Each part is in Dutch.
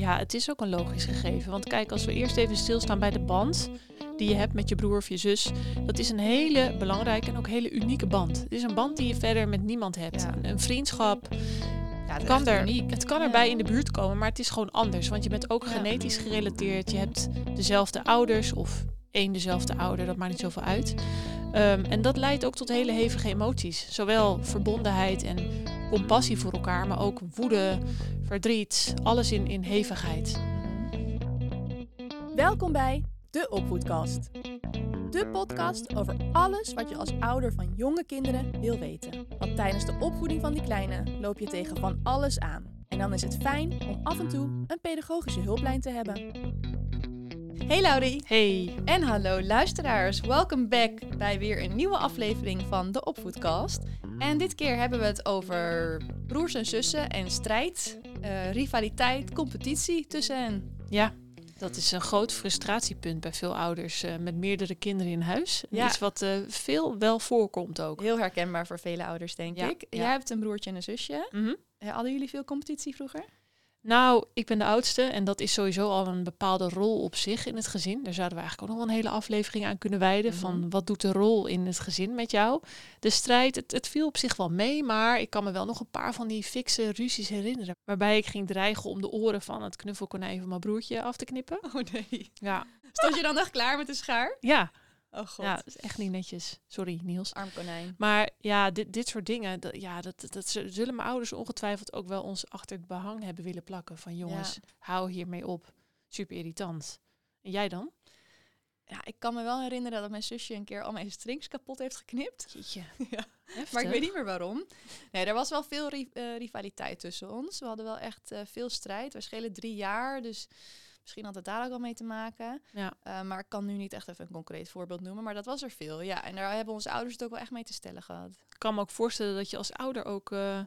Ja, het is ook een logisch gegeven. Want kijk, als we eerst even stilstaan bij de band die je hebt met je broer of je zus, dat is een hele belangrijke en ook hele unieke band. Het is een band die je verder met niemand hebt. Ja. Een, een vriendschap. Ja, Het kan, er, uniek. het kan erbij in de buurt komen, maar het is gewoon anders. Want je bent ook genetisch gerelateerd. Je hebt dezelfde ouders of één dezelfde ouder, dat maakt niet zoveel uit. Ehm, en dat leidt ook tot hele hevige emoties. Zowel verbondenheid en compassie voor elkaar, maar ook woede, verdriet, alles in, in hevigheid. Welkom bij De Opvoedkast. De podcast over alles wat je als ouder van jonge kinderen wil weten. Want tijdens de opvoeding van die kleine loop je tegen van alles aan. En dan is het fijn om af en toe een pedagogische hulplijn te hebben. Hey Laurie Hey, en hallo luisteraars. Welkom back bij weer een nieuwe aflevering van de Opvoedcast. En dit keer hebben we het over broers en zussen en strijd, eh, rivaliteit, competitie tussen hen. ja, dat is een groot frustratiepunt bij veel ouders eh, met meerdere kinderen in huis. Ja. Iets wat eh, veel wel voorkomt ook. Heel herkenbaar voor vele ouders, denk Ja, ik. ja. Jij hebt een broertje en een zusje. Mhm. Eh, Hadden jullie veel competitie vroeger? Nou, ik ben de oudste en dat is sowieso al een bepaalde rol op zich in het gezin. Daar zouden we eigenlijk ook nog wel een hele aflevering aan kunnen wijden. Mhm. Van wat doet de rol in het gezin met jou? De strijd, het, het viel op zich wel mee, maar ik kan me wel nog een paar van die fikse ruzies herinneren. Waarbij ik ging dreigen om de oren van het knuffelkonijn van mijn broertje af te knippen. Oh nee. Ja, Stond je dan echt klaar met de schaar? ja, Oh god. ja dat is echt niet netjes. Sorry Niels. Arm konijn. Maar ja, dit, dit soort dingen, dat, ja, dat, dat, zullen mijn ouders ongetwijfeld ook wel ons achter het behang hebben willen plakken. Van jongens, hou hiermee op. Super irritant. En jij dan? Ja, ik kan me wel herinneren dat mijn zusje een keer al mijn strings kapot heeft geknipt. Jeetje. Ja. Heftig. Maar ik weet niet meer waarom. Nee, er was wel veel ri- eh, rivaliteit tussen ons. We hadden wel echt eh, veel strijd. We schelen drie jaar, dus misschien had het daar ook wel mee te maken. Ja. Eh, maar ik kan nu niet echt even een concreet voorbeeld noemen. Maar dat was er veel, ja. En daar hebben onze ouders het ook wel echt mee te stellen gehad. Ik kan me ook voorstellen dat je als ouder ook eh,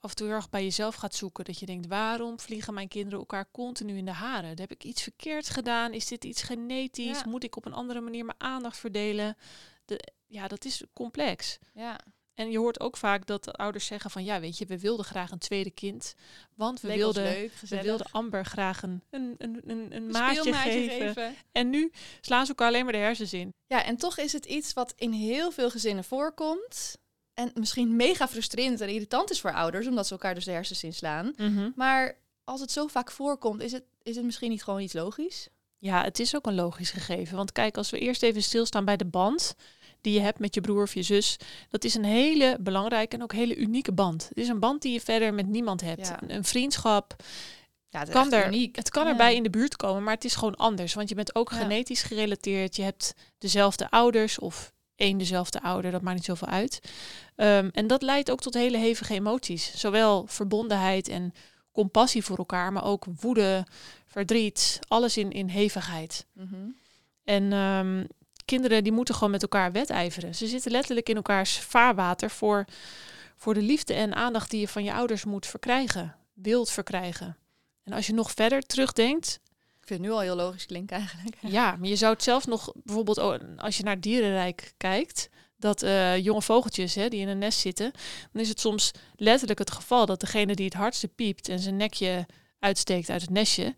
af en toe heel erg bij jezelf gaat zoeken. Dat je denkt, waarom vliegen mijn kinderen elkaar continu in de haren? Heb ik iets verkeerd gedaan? Is dit iets genetisch? Ja. Moet ik op een andere manier mijn aandacht verdelen? De, ja, dat is complex. Ja, En je hoort ook vaak dat de ouders zeggen van, ja, weet je, we wilden graag een tweede kind. Want we leek wilden, leuk, we wilden Amber graag een, een, een, een, maatje geven. En nu slaan ze elkaar alleen maar de hersens in. Ja, en toch is het iets wat in heel veel gezinnen voorkomt. En misschien mega frustrerend en irritant is voor ouders, omdat ze elkaar dus de hersens inslaan. Maar als het zo vaak voorkomt, is het, is het misschien niet gewoon iets logisch? Ja, het is ook een logisch gegeven. Want kijk, als we eerst even stilstaan bij de band die je hebt met je broer of je zus, dat is een hele belangrijke en ook hele unieke band. Het is een band die je verder met niemand hebt. Ja. Een, een vriendschap. Ja, het Kan er- uniek. Het kan Ja. erbij in de buurt komen, maar het is gewoon anders. Want je bent ook genetisch gerelateerd. Je hebt dezelfde ouders of één dezelfde ouder, dat maakt niet zoveel uit. Ehm, en dat leidt ook tot hele hevige emoties. Zowel verbondenheid en compassie voor elkaar, maar ook woede, verdriet, alles in, in hevigheid. Mhm. En ehm, kinderen die moeten gewoon met elkaar wedijveren. Ze zitten letterlijk in elkaars vaarwater voor, voor de liefde en aandacht die je van je ouders moet verkrijgen, wilt verkrijgen. En als je nog verder terugdenkt, Ik vind het nu al heel logisch klinken eigenlijk. ja, maar je zou het zelfs nog bijvoorbeeld als je naar dierenrijk kijkt, dat eh, jonge vogeltjes hè, die in een nest zitten, dan is het soms letterlijk het geval dat degene die het hardste piept en zijn nekje uitsteekt uit het nestje,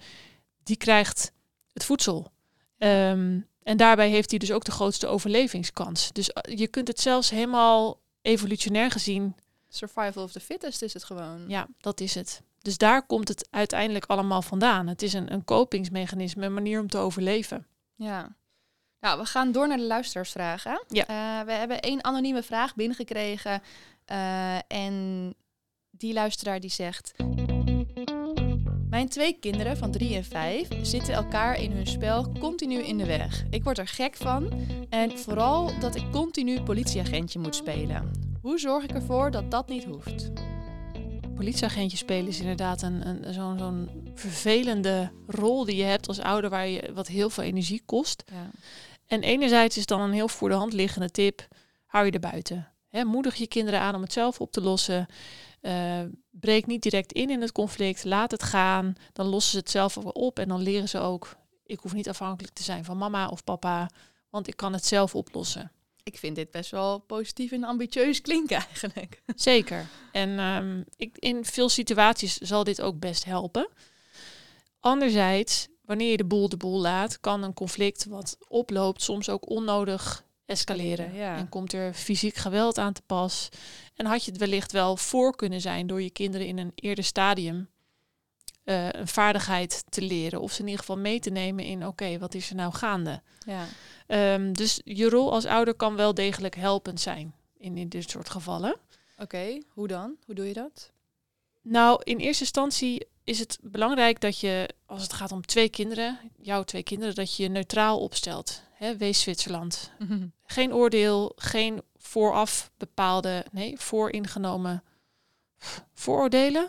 die krijgt het voedsel. Ehm, en daarbij heeft hij dus ook de grootste overlevingskans. Dus eh, je kunt het zelfs helemaal evolutionair gezien, Survival of the fittest is het gewoon. ja, dat is het. Dus daar komt het uiteindelijk allemaal vandaan. Het is een, een kopingsmechanisme, een manier om te overleven. Ja. Nou, we gaan door naar de luisteraarsvragen. Ja. Eh, we hebben één anonieme vraag binnengekregen. eh, en die luisteraar die zegt... Mijn twee kinderen van drie en vijf zitten elkaar in hun spel continu in de weg. Ik word er gek van. En vooral dat ik continu politieagentje moet spelen. Hoe zorg ik ervoor dat dat niet hoeft? politieagentje spelen is inderdaad een, een, zo'n zo'n vervelende rol die je hebt als ouder, waar je, wat heel veel energie kost. Ja. En enerzijds is dan een heel voor de hand liggende tip, hou je er buiten. Moedig je kinderen aan om het zelf op te lossen. Eh, breek niet direct in in het conflict, laat het gaan. Dan lossen ze het zelf op en dan leren ze ook, ik hoef niet afhankelijk te zijn van mama of papa, want ik kan het zelf oplossen. Ik vind dit best wel positief en ambitieus klinken eigenlijk. Zeker. En ehm, ik, in veel situaties zal dit ook best helpen. Anderzijds, wanneer je de boel de boel laat, kan een conflict wat oploopt soms ook onnodig escaleren. Ja. En komt er fysiek geweld aan te pas. En had je het wellicht wel voor kunnen zijn door je kinderen in een eerder stadium eh, een vaardigheid te leren. Of ze in ieder geval mee te nemen in oké, wat is er nou gaande? Ja. Ehm, dus je rol als ouder kan wel degelijk helpend zijn in, in dit soort gevallen. Oké, hoe dan? Hoe doe je dat? Nou, in eerste instantie is het belangrijk dat je, als het gaat om twee kinderen, jouw twee kinderen, dat je je neutraal opstelt. Wees Zwitserland. Geen oordeel, geen vooraf bepaalde, nee, vooringenomen vooroordelen.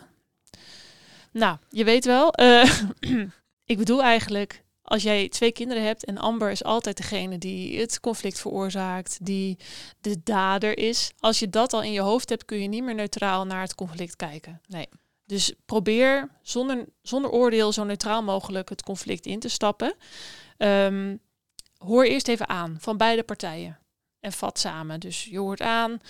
Nou, je weet wel, eh, ik bedoel eigenlijk, als jij twee kinderen hebt en Amber is altijd degene die het conflict veroorzaakt, die de dader is. Als je dat al in je hoofd hebt, kun je niet meer neutraal naar het conflict kijken. Nee. Dus probeer zonder, zonder oordeel zo neutraal mogelijk het conflict in te stappen. Ehm, hoor eerst even aan van beide partijen. En vat samen. Dus je hoort aan.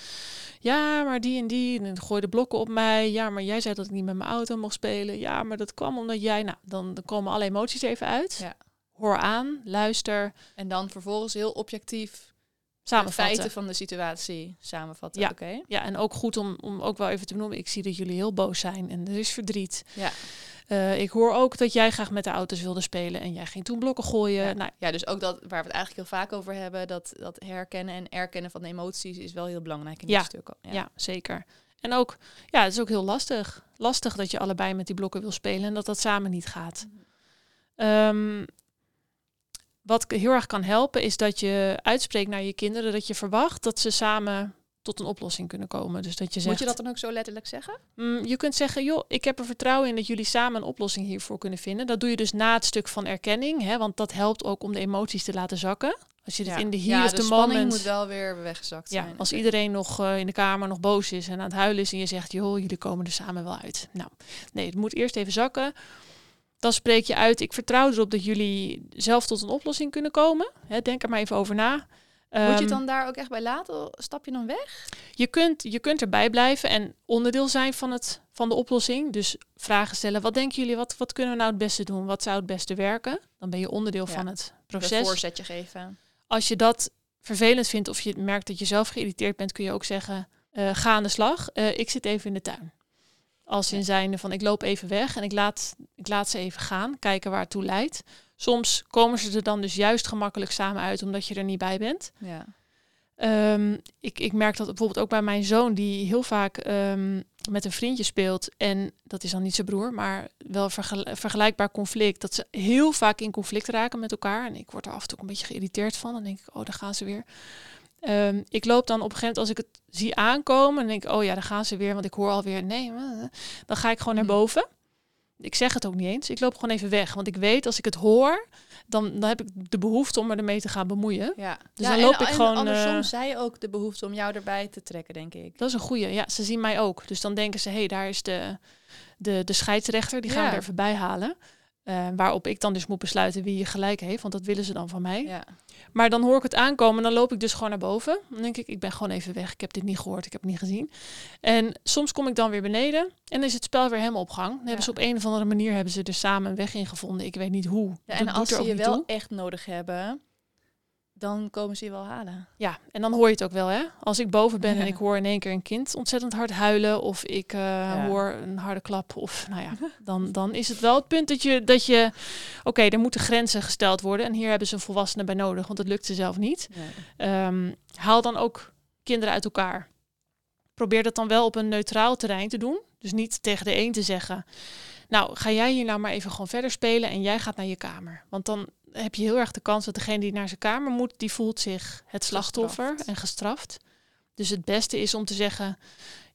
Ja, maar die en die. En gooi de blokken op mij. Ja, maar jij zei dat ik niet met mijn auto mocht spelen. Ja, maar dat kwam omdat jij. Nou, dan, dan komen alle emoties even uit. Ja. Hoor aan, luister, En dan vervolgens heel objectief de samenvatten. feiten van de situatie samenvatten. Ja. Oké. Ja, en ook goed om, om ook wel even te benoemen. Ik zie dat jullie heel boos zijn en er is verdriet. Ja. Eh, ik hoor ook dat jij graag met de auto's wilde spelen en jij ging toen blokken gooien. Ja. Nou, Ja, dus ook dat waar we het eigenlijk heel vaak over hebben, dat, dat herkennen en erkennen van de emoties is wel heel belangrijk in Ja. dit stuk. ja. zeker. En ook, ja, het is ook heel lastig. Lastig dat je allebei met die blokken wil spelen en dat dat samen niet gaat. Ehm, wat heel erg kan helpen is dat je uitspreekt naar je kinderen dat je verwacht dat ze samen tot een oplossing kunnen komen. Dus dat je zegt, Moet je dat dan ook zo letterlijk zeggen? Mm, je kunt zeggen, joh, ik heb er vertrouwen in dat jullie samen een oplossing hiervoor kunnen vinden. Dat doe je dus na het stuk van erkenning, hè, want dat helpt ook om de emoties te laten zakken. Als je dit in de ja, of de the spanning moment... moet wel weer weggezakt Ja, zijn. als iedereen nog eh, in de kamer nog boos is en aan het huilen is en je zegt, joh, jullie komen er samen wel uit. Nou, nee, het moet eerst even zakken. Dan spreek je uit, ik vertrouw erop dat jullie zelf tot een oplossing kunnen komen. Hè, denk er maar even over na. Moet je Ehm, het dan daar ook echt bij laten? Stap je dan weg? je kunt, je kunt erbij blijven en onderdeel zijn van, het, van de oplossing. Dus vragen stellen. Wat denken jullie? Wat, wat kunnen we nou het beste doen? Wat zou het beste werken? Dan ben je onderdeel Ja. van het Een proces. voorzetje geven. Als je dat vervelend vindt of je merkt dat je zelf geïrriteerd bent, kun je ook zeggen: eh, ga aan de slag. Eh, ik zit even in de tuin. Als in Ja. zijnde van ik loop even weg en ik laat, ik laat ze even gaan, kijken waar het toe leidt. Soms komen ze er dan dus juist gemakkelijk samen uit omdat je er niet bij bent. Ja. Ehm, ik, ik merk dat bijvoorbeeld ook bij mijn zoon, die heel vaak ehm, met een vriendje speelt. En dat is dan niet zijn broer, maar wel vergel- vergelijkbaar conflict. Dat ze heel vaak in conflict raken met elkaar. En ik word er af en toe een beetje geïrriteerd van. Dan denk ik, oh, daar gaan ze weer. Ehm, ik loop dan op een gegeven moment, als ik het zie aankomen, dan denk ik, oh ja, daar gaan ze weer. Want ik hoor alweer, nee, dan ga ik gewoon naar Hm. boven. Ik zeg het ook niet eens. Ik loop gewoon even weg. Want ik weet, als ik het hoor, dan, dan heb ik de behoefte om me ermee te gaan bemoeien. Ja. Dus ja, dan loop en, ik en gewoon, andersom eh, zij ook de behoefte om jou erbij te trekken, denk ik. Dat is een goeie. Ja, ze zien mij ook. Dus dan denken ze, hé, hey, daar is de, de, de scheidsrechter. Die gaan Ja. we er even bij halen. Eh, waarop ik dan dus moet besluiten wie je gelijk heeft. Want dat willen ze dan van mij. Ja. Maar dan hoor ik het aankomen. En dan loop ik dus gewoon naar boven. Dan denk ik, ik ben gewoon even weg. Ik heb dit niet gehoord. Ik heb het niet gezien. En soms kom ik dan weer beneden. En dan is het spel weer helemaal op gang. Dan hebben ze op een of andere manier hebben ze er samen een weg in gevonden. Ik weet niet hoe. Ja, en als ze je wel toe. echt nodig hebben, dan komen ze je wel halen. Ja, en dan hoor je het ook wel, hè? Als ik boven ben en ik hoor in één keer een kind ontzettend hard huilen, of ik eh, Ja. hoor een harde klap, of nou ja, dan, dan is het wel het punt dat je, dat je oké, er moeten grenzen gesteld worden en hier hebben ze een volwassene bij nodig, want dat lukt ze zelf niet. Ehm, haal dan ook kinderen uit elkaar. Probeer dat dan wel op een neutraal terrein te doen. Dus niet tegen de een te zeggen, nou ga jij hier nou maar even gewoon verder spelen en jij gaat naar je kamer. Want dan heb je heel erg de kans dat degene die naar zijn kamer moet, die voelt zich het slachtoffer Gestraft. en gestraft. Dus het beste is om te zeggen,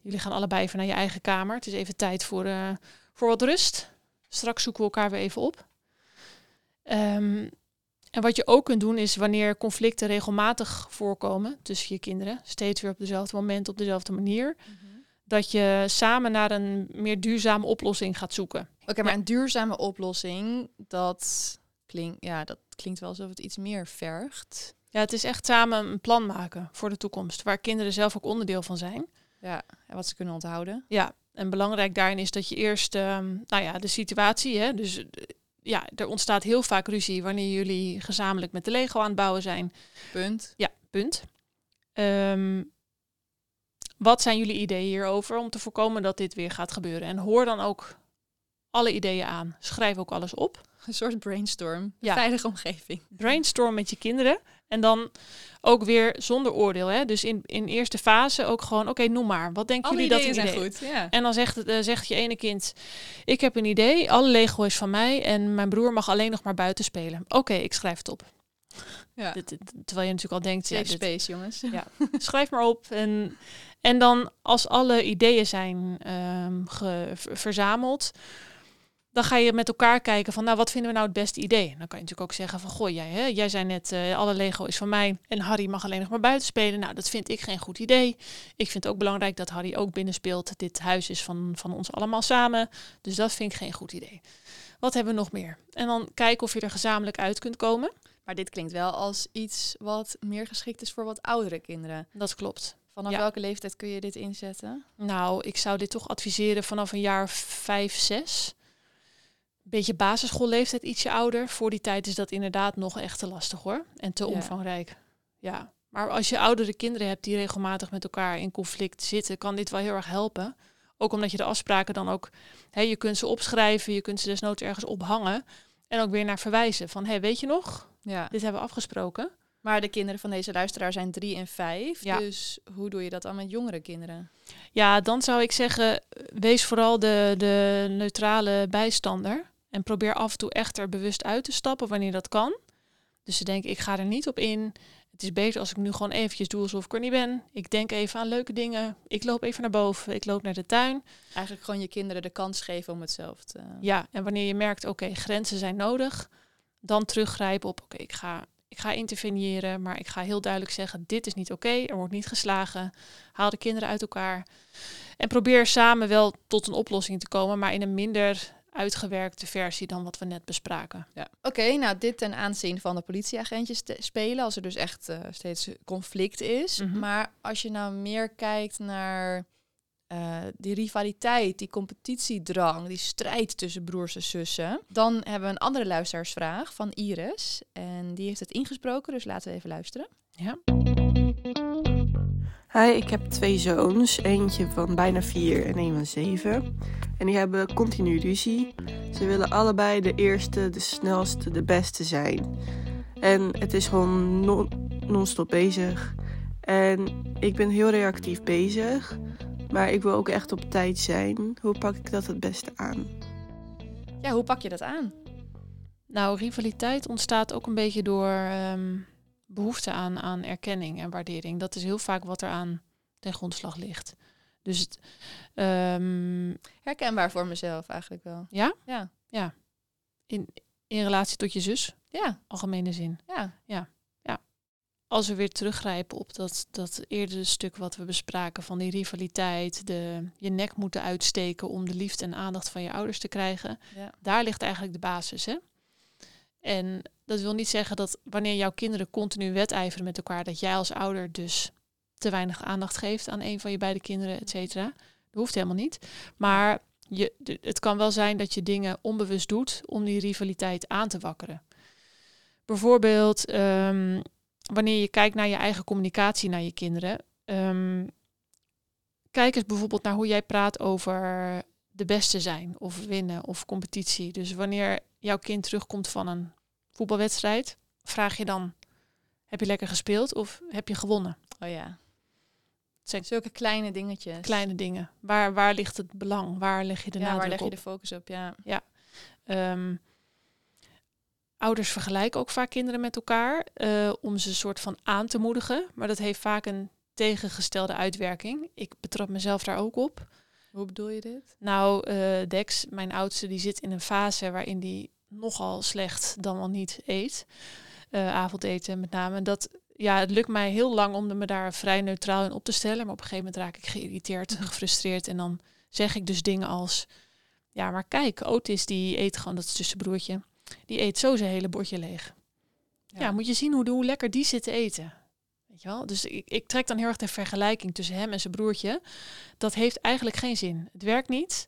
jullie gaan allebei even naar je eigen kamer. Het is even tijd voor, eh, voor wat rust. Straks zoeken we elkaar weer even op. Ehm, en wat je ook kunt doen is wanneer conflicten regelmatig voorkomen tussen je kinderen, steeds weer op dezelfde moment, op dezelfde manier, dat je samen naar een meer duurzame oplossing gaat zoeken. Oké, maar een duurzame oplossing, dat, ja, dat klinkt wel alsof het iets meer vergt. Ja, het is echt samen een plan maken voor de toekomst, waar kinderen zelf ook onderdeel van zijn. Ja, en wat ze kunnen onthouden. Ja, en belangrijk daarin is dat je eerst, ehm, nou ja, de situatie, hè, dus eh, ja, er ontstaat heel vaak ruzie wanneer jullie gezamenlijk met de Lego aan het bouwen zijn. Punt. Ja, punt. Ehm, wat zijn jullie ideeën hierover om te voorkomen dat dit weer gaat gebeuren? En hoor dan ook alle ideeën aan. Schrijf ook alles op. Een soort brainstorm. Ja. Veilige omgeving. Brainstorm met je kinderen. En dan ook weer zonder oordeel. Hè? Dus in, in eerste fase ook gewoon, oké, noem maar. Wat denken Alle jullie dat ideeën een zijn idee goed. Ja. En dan zegt, eh, zegt je ene kind, ik heb een idee, alle Lego is van mij en mijn broer mag alleen nog maar buiten spelen. Oké, ik schrijf het op. Ja. Dit- dit- terwijl je natuurlijk al denkt, ja, dit- space, jongens. Ja. schrijf maar op. En, en dan als alle ideeën zijn ge- ver- verzameld, dan ga je met elkaar kijken van, nou, wat vinden we nou het beste idee? En dan kan je natuurlijk ook zeggen van, goh, jij, hè, jij zei net, eh, alle Lego is van mij en Harry mag alleen nog maar buiten spelen. Nou, dat vind ik geen goed idee. Ik vind het ook belangrijk dat Harry ook binnen speelt. Dit huis is van, van ons allemaal samen, dus dat vind ik geen goed idee. Wat hebben we nog meer? En dan kijken of je er gezamenlijk uit kunt komen. Maar dit klinkt wel als iets wat meer geschikt is voor wat oudere kinderen. Dat klopt. Vanaf Ja. welke leeftijd kun je dit inzetten? Nou, ik zou dit toch adviseren vanaf een jaar vijf, zes. Beetje basisschoolleeftijd, ietsje ouder. Voor die tijd is dat inderdaad nog echt te lastig hoor. En te Ja. omvangrijk. Ja. Maar als je oudere kinderen hebt die regelmatig met elkaar in conflict zitten, kan dit wel heel erg helpen. Ook omdat je de afspraken dan ook, hè, je kunt ze opschrijven, je kunt ze desnoods ergens ophangen. En ook weer naar verwijzen van, hé, weet je nog, Ja. dit hebben we afgesproken. Maar de kinderen van deze luisteraar zijn drie en vijf. Ja. Dus hoe doe je dat dan met jongere kinderen? Ja, dan zou ik zeggen, wees vooral de, de neutrale bijstander. En probeer af en toe echt er bewust uit te stappen wanneer dat kan. Dus ze denken, ik ga er niet op in. Het is beter als ik nu gewoon eventjes doe alsof ik er niet ben. Ik denk even aan leuke dingen. Ik loop even naar boven. Ik loop naar de tuin. Eigenlijk gewoon je kinderen de kans geven om het zelf te... Ja, en wanneer je merkt, oké, grenzen zijn nodig. Dan teruggrijpen op, oké, ik, ga, ik ga interveneren. Maar ik ga heel duidelijk zeggen, dit is niet oké. er wordt niet geslagen. Haal de kinderen uit elkaar. En probeer samen wel tot een oplossing te komen. Maar in een minder uitgewerkte versie dan wat we net bespraken. Ja. Oké, nou dit ten aanzien van de politieagentjes spelen, als er dus echt eh, steeds conflict is. Mhm. Maar als je nou meer kijkt naar eh, die rivaliteit, die competitiedrang, die strijd tussen broers en zussen, dan hebben we een andere luisteraarsvraag van Iris. En die heeft het ingesproken, dus laten we even luisteren. Ja. Hi, ik heb twee zoons. Eentje van bijna vier en een van zeven. En die hebben continu ruzie. Ze willen allebei de eerste, de snelste, de beste zijn. En het is gewoon non- non-stop bezig. En ik ben heel reactief bezig. Maar ik wil ook echt op tijd zijn. Hoe pak ik dat het beste aan? Ja, hoe pak je dat aan? Nou, rivaliteit ontstaat ook een beetje door ehm, behoefte aan, aan erkenning en waardering. Dat is heel vaak wat er aan ten grondslag ligt. Dus het, ehm, Herkenbaar voor mezelf eigenlijk wel. Ja? Ja. in, in relatie tot je zus, Ja, algemene zin. ja. Als we weer teruggrijpen op dat, dat eerdere stuk wat we bespraken van die rivaliteit, de, je nek moeten uitsteken om de liefde en aandacht van je ouders te krijgen, ja. daar ligt eigenlijk de basis. Hè? En dat wil niet zeggen dat wanneer jouw kinderen continu wedijveren met elkaar, dat jij als ouder dus te weinig aandacht geeft aan een van je beide kinderen, et cetera. Dat hoeft helemaal niet. Maar je, het kan wel zijn dat je dingen onbewust doet om die rivaliteit aan te wakkeren. Bijvoorbeeld ehm, wanneer je kijkt naar je eigen communicatie naar je kinderen. ehm, kijk eens bijvoorbeeld naar hoe jij praat over de beste zijn of winnen of competitie. Dus wanneer jouw kind terugkomt van een voetbalwedstrijd, vraag je dan: heb je lekker gespeeld of heb je gewonnen? Oh ja. Zijn Zulke kleine dingetjes. kleine dingen. Waar, waar ligt het belang? Waar leg je de ja, waar nadruk leg je op? de focus op? Ja. Ehm, ouders vergelijken ook vaak kinderen met elkaar eh, om ze een soort van aan te moedigen. Maar dat heeft vaak een tegengestelde uitwerking. Ik betrap mezelf daar ook op. Hoe bedoel je dit? Nou, eh, Dex, mijn oudste, die zit in een fase waarin die nogal slecht dan wel niet eet. Eh, avondeten met name. Dat, ja, het lukt mij heel lang om me daar vrij neutraal in op te stellen. Maar op een gegeven moment raak ik geïrriteerd, gefrustreerd. En dan zeg ik dus dingen als... Ja, maar kijk, Otis die eet gewoon, dat is tussenbroertje. Die eet zo zijn hele bordje leeg. Ja, moet je zien hoe, hoe lekker die zit te eten. Weet je wel? Dus ik, ik trek dan heel erg de vergelijking tussen hem en zijn broertje. Dat heeft eigenlijk geen zin. Het werkt niet.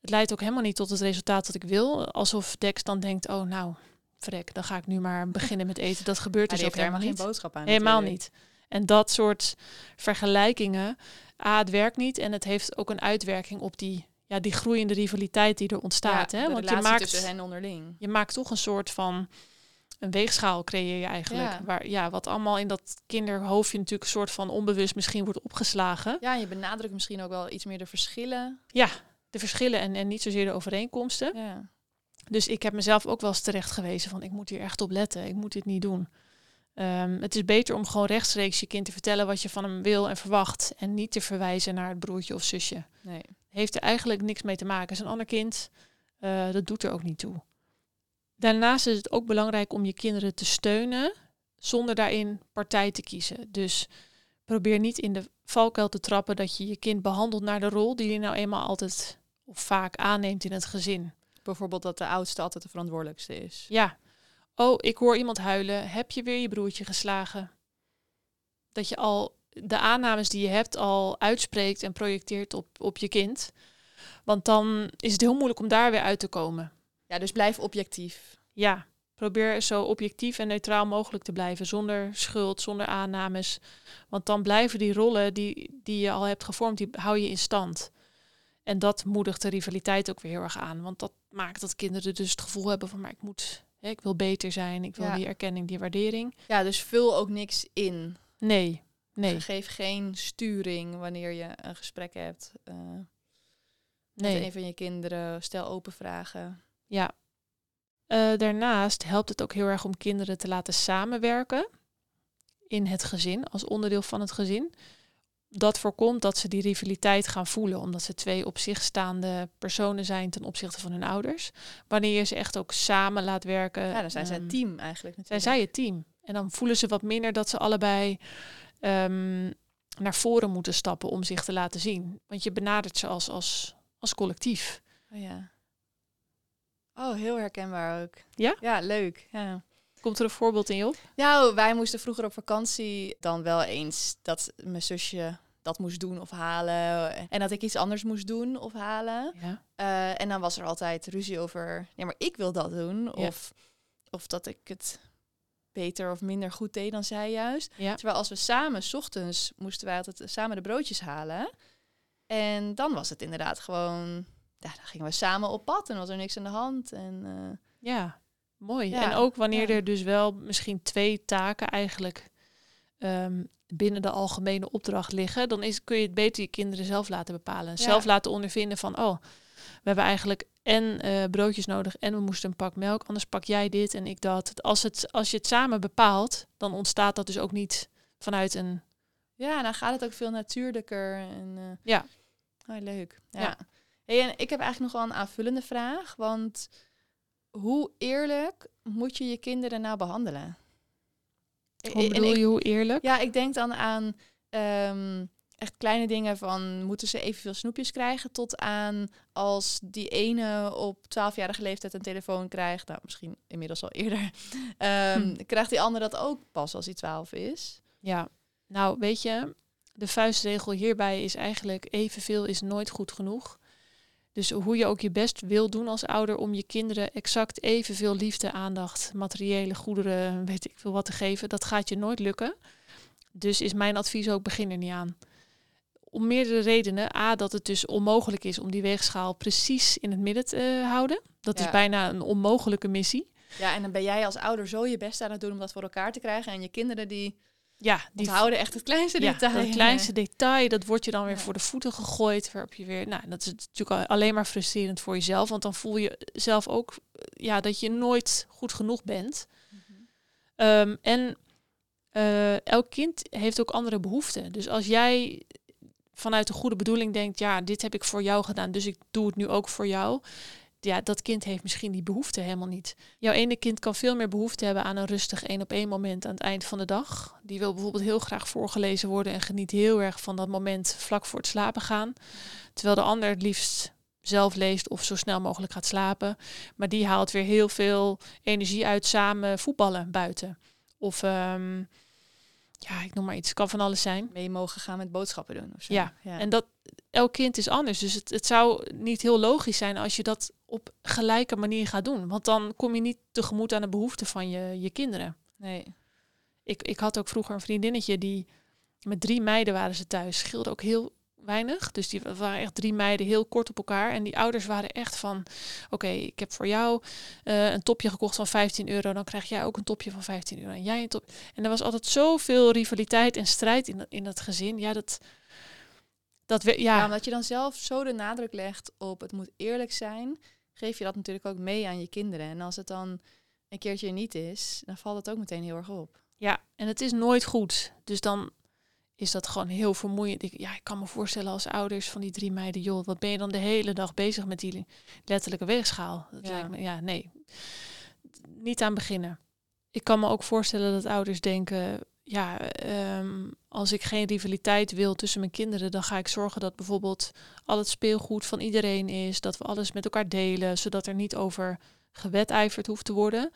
Het leidt ook helemaal niet tot het resultaat dat ik wil. Alsof Dex dan denkt, oh nou, vrek, dan ga ik nu maar beginnen met eten. Dat gebeurt Maar dus ook helemaal niet. geen boodschap aan. Helemaal natuurlijk. niet. En dat soort vergelijkingen, A, het werkt niet. En het heeft ook een uitwerking op die, ja, die groeiende rivaliteit die er ontstaat. Ja, hè? Want je maakt, tussen hen onderling. je maakt toch een soort van een weegschaal creëer je eigenlijk. Ja. Waar, ja, wat allemaal in dat kinderhoofdje natuurlijk een soort van onbewust misschien wordt opgeslagen. Ja, je benadrukt misschien ook wel iets meer de verschillen. De verschillen en, en niet zozeer de overeenkomsten. Ja. Dus ik heb mezelf ook wel eens terecht gewezen van ik moet hier echt op letten. Ik moet dit niet doen. Ehm, het is beter om gewoon rechtstreeks je kind te vertellen wat je van hem wil en verwacht. En niet te verwijzen naar het broertje of zusje. Nee. Heeft er eigenlijk niks mee te maken. Is een ander kind, eh, dat doet er ook niet toe. Daarnaast is het ook belangrijk om je kinderen te steunen zonder daarin partij te kiezen. Dus probeer niet in de valkuil te trappen dat je je kind behandelt naar de rol die je nou eenmaal altijd of vaak aanneemt in het gezin. Bijvoorbeeld dat de oudste altijd de verantwoordelijkste is. Ja. Oh, ik hoor iemand huilen. Heb je weer je broertje geslagen? Dat je al de aannames die je hebt al uitspreekt en projecteert op, op je kind. Want dan is het heel moeilijk om daar weer uit te komen. Ja, dus blijf objectief. Ja, probeer zo objectief en neutraal mogelijk te blijven. Zonder schuld, zonder aannames. Want dan blijven die rollen die, die je al hebt gevormd, die hou je in stand. En dat moedigt de rivaliteit ook weer heel erg aan. Want dat maakt dat kinderen dus het gevoel hebben van... maar ik moet, hè, ik wil beter zijn, ik wil Ja. die erkenning, die waardering. Ja, dus vul ook niks in. Nee, nee, Geef geen sturing wanneer je een gesprek hebt eh, met nee. een van je kinderen. Stel open vragen. Ja. Eh, daarnaast helpt het ook heel erg om kinderen te laten samenwerken in het gezin, als onderdeel van het gezin. Dat voorkomt dat ze die rivaliteit gaan voelen, omdat ze twee op zich staande personen zijn ten opzichte van hun ouders. Wanneer je ze echt ook samen laat werken. Ja, dan zijn zij ehm, het team eigenlijk Zijn natuurlijk. zij het team. En dan voelen ze wat minder dat ze allebei ehm, naar voren moeten stappen om zich te laten zien. Want je benadert ze als, als, als collectief. Oh, ja. Oh, heel herkenbaar ook. Ja? Ja, leuk. Ja. Komt er een voorbeeld in je op? Nou, wij moesten vroeger op vakantie dan wel eens dat mijn zusje dat moest doen of halen. En dat ik iets anders moest doen of halen. Ja. Eh, en dan was er altijd ruzie over, nee, maar ik wil dat doen. Ja. Of, of dat ik het beter of minder goed deed dan zij juist. Ja. Terwijl als we samen, 's ochtends, moesten wij altijd samen de broodjes halen. En dan was het inderdaad gewoon, ja, dan gingen we samen op pad en was er niks aan de hand. En eh, Ja, mooi. Ja, en ook wanneer ja. er dus wel misschien twee taken eigenlijk ehm, binnen de algemene opdracht liggen, dan is, kun je het beter je kinderen zelf laten bepalen. Ja. Zelf laten ondervinden van, oh, we hebben eigenlijk en eh, broodjes nodig en we moesten een pak melk, anders pak jij dit en ik dat. Als, het, als je het samen bepaalt, dan ontstaat dat dus ook niet vanuit een... ja, dan gaat het ook veel natuurlijker. En, eh, Ja. Oh, leuk. Ja. Hey, en ik heb eigenlijk nog wel een aanvullende vraag. Want hoe eerlijk moet je je kinderen nou behandelen? Hoe bedoel je, hoe eerlijk? Ja, ik denk dan aan ehm, echt kleine dingen van moeten ze evenveel snoepjes krijgen tot aan als die ene op 12-jarige leeftijd een telefoon krijgt, nou misschien inmiddels al eerder, ehm, Hm. krijgt die ander dat ook pas als hij 12 is. Ja, nou weet je, de vuistregel hierbij is eigenlijk evenveel is nooit goed genoeg. Dus hoe je ook je best wil doen als ouder om je kinderen exact evenveel liefde, aandacht, materiële goederen, weet ik veel wat te geven, dat gaat je nooit lukken. Dus is mijn advies ook begin er niet aan. Om meerdere redenen. A, dat het dus onmogelijk is om die weegschaal precies in het midden te eh, houden. Dat Ja. is bijna een onmogelijke missie. Ja, en dan ben jij als ouder zo je best aan het doen om dat voor elkaar te krijgen. En je kinderen die, Ja, die onthouden echt het kleinste ja, detail. dat kleinste detail, dat wordt je dan weer Ja. voor de voeten gegooid. Waarop je weer, nou, dat is natuurlijk al- alleen maar frustrerend voor jezelf. Want dan voel je zelf ook eh, ja, dat je nooit goed genoeg bent. Mhm. Ehm, en eh, elk kind heeft ook andere behoeften. Dus als jij vanuit de goede bedoeling denkt, ja, dit heb ik voor jou gedaan, dus ik doe het nu ook voor jou. Ja, dat kind heeft misschien die behoefte helemaal niet. Jouw ene kind kan veel meer behoefte hebben aan een rustig één op één moment aan het eind van de dag. Die wil bijvoorbeeld heel graag voorgelezen worden en geniet heel erg van dat moment vlak voor het slapen gaan. Terwijl de ander het liefst zelf leest of zo snel mogelijk gaat slapen. Maar die haalt weer heel veel energie uit samen voetballen buiten. Of ehm, ja, ik noem maar iets, kan van alles zijn. Mee mogen gaan met boodschappen doen of zo. Ja, En dat elk kind is anders. Dus het, het zou niet heel logisch zijn als je dat op gelijke manier gaat doen. Want dan kom je niet tegemoet aan de behoeften van je, je kinderen. Nee. Ik, ik had ook vroeger een vriendinnetje die met drie meiden waren ze thuis. Scheelde ook heel weinig. Dus die waren echt drie meiden heel kort op elkaar. En die ouders waren echt van: Oké, ik heb voor jou eh, een topje gekocht van 15 euro. Dan krijg jij ook een topje van 15 euro. En jij een top. En er was altijd zoveel rivaliteit en strijd in, in dat gezin. Ja, dat. Dat we, ja. ja, omdat je dan zelf zo de nadruk legt op het moet eerlijk zijn, geef je dat natuurlijk ook mee aan je kinderen. En als het dan een keertje niet is, dan valt het ook meteen heel erg op. Ja, en het is nooit goed. Dus dan is dat gewoon heel vermoeiend. Ik, ja, ik kan me voorstellen als ouders van die drie meiden, joh, wat ben je dan de hele dag bezig met die letterlijke weegschaal? Dat Ja. lijkt me, ja, nee, niet aan beginnen. Ik kan me ook voorstellen dat ouders denken, ja, ehm, als ik geen rivaliteit wil tussen mijn kinderen, dan ga ik zorgen dat bijvoorbeeld al het speelgoed van iedereen is, dat we alles met elkaar delen, zodat er niet over gewedijverd hoeft te worden.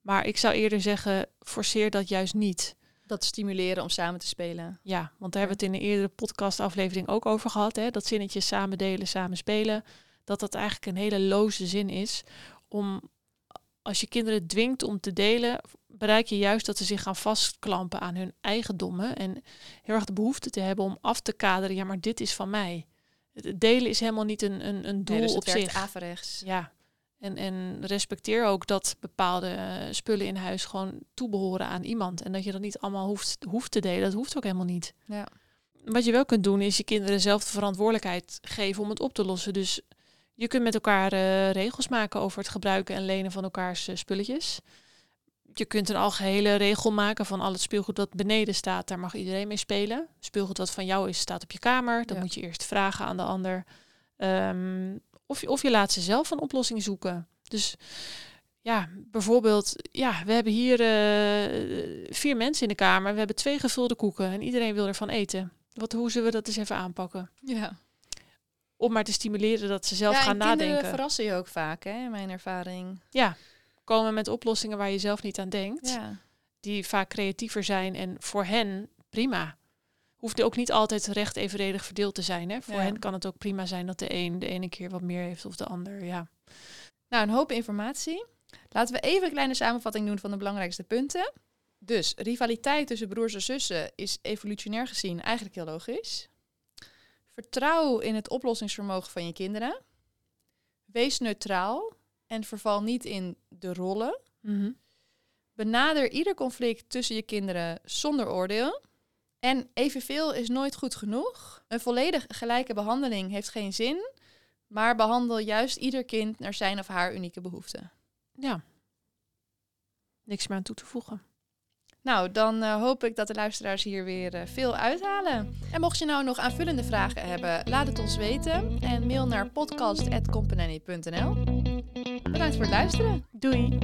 Maar ik zou eerder zeggen, forceer dat juist niet. Dat stimuleren om samen te spelen. Ja, want daar hebben we het in een eerdere podcastaflevering ook over gehad. Hè? Dat zinnetje samen delen, samen spelen. Dat dat eigenlijk een hele loze zin is. Om, als je kinderen dwingt om te delen, bereik je juist dat ze zich gaan vastklampen aan hun eigendommen. En heel erg de behoefte te hebben om af te kaderen. Ja, maar dit is van mij. Het delen is helemaal niet een, een, een doel Nee, dus op het werkt zich. averechts. Ja. En, en respecteer ook dat bepaalde eh, spullen in huis gewoon toebehoren aan iemand. En dat je dat niet allemaal hoeft, hoeft te delen. Dat hoeft ook helemaal niet. Ja. Wat je wel kunt doen, is je kinderen zelf de verantwoordelijkheid geven om het op te lossen. Dus je kunt met elkaar eh, regels maken over het gebruiken en lenen van elkaars eh, spulletjes. Je kunt een algehele regel maken van al het speelgoed dat beneden staat, daar mag iedereen mee spelen. Speelgoed dat van jou is, staat op je kamer. Dan Ja. moet je eerst vragen aan de ander. Ehm, of, je, of je laat ze zelf een oplossing zoeken. Dus ja, bijvoorbeeld, ja, we hebben hier eh, vier mensen in de kamer. We hebben twee gevulde koeken en iedereen wil ervan eten. Wat, hoe zullen we dat eens even aanpakken? Ja. Om maar te stimuleren dat ze zelf ja, gaan nadenken. verrassen je ook vaak, hè, in mijn ervaring. Ja, komen met oplossingen waar je zelf niet aan denkt. Ja. Die vaak creatiever zijn en voor hen prima. Hoeft ook niet altijd recht evenredig verdeeld te zijn. Hè? Voor Ja. hen kan het ook prima zijn dat de een de ene keer wat meer heeft of de ander. Ja. Nou, een hoop informatie. Laten we even een kleine samenvatting doen van de belangrijkste punten. Dus rivaliteit tussen broers en zussen is evolutionair gezien eigenlijk heel logisch. Vertrouw in het oplossingsvermogen van je kinderen. Wees neutraal en verval niet in de rollen. Mhm. Benader ieder conflict tussen je kinderen zonder oordeel. En evenveel is nooit goed genoeg. Een volledig gelijke behandeling heeft geen zin, maar behandel juist ieder kind naar zijn of haar unieke behoeften. ja. Niks meer aan toe te voegen. Nou, dan eh, hoop ik dat de luisteraars hier weer eh, veel uithalen. En mocht je nou nog aanvullende vragen hebben, laat het ons weten. En mail naar podcast.company.nl Bedankt voor het luisteren. Doei!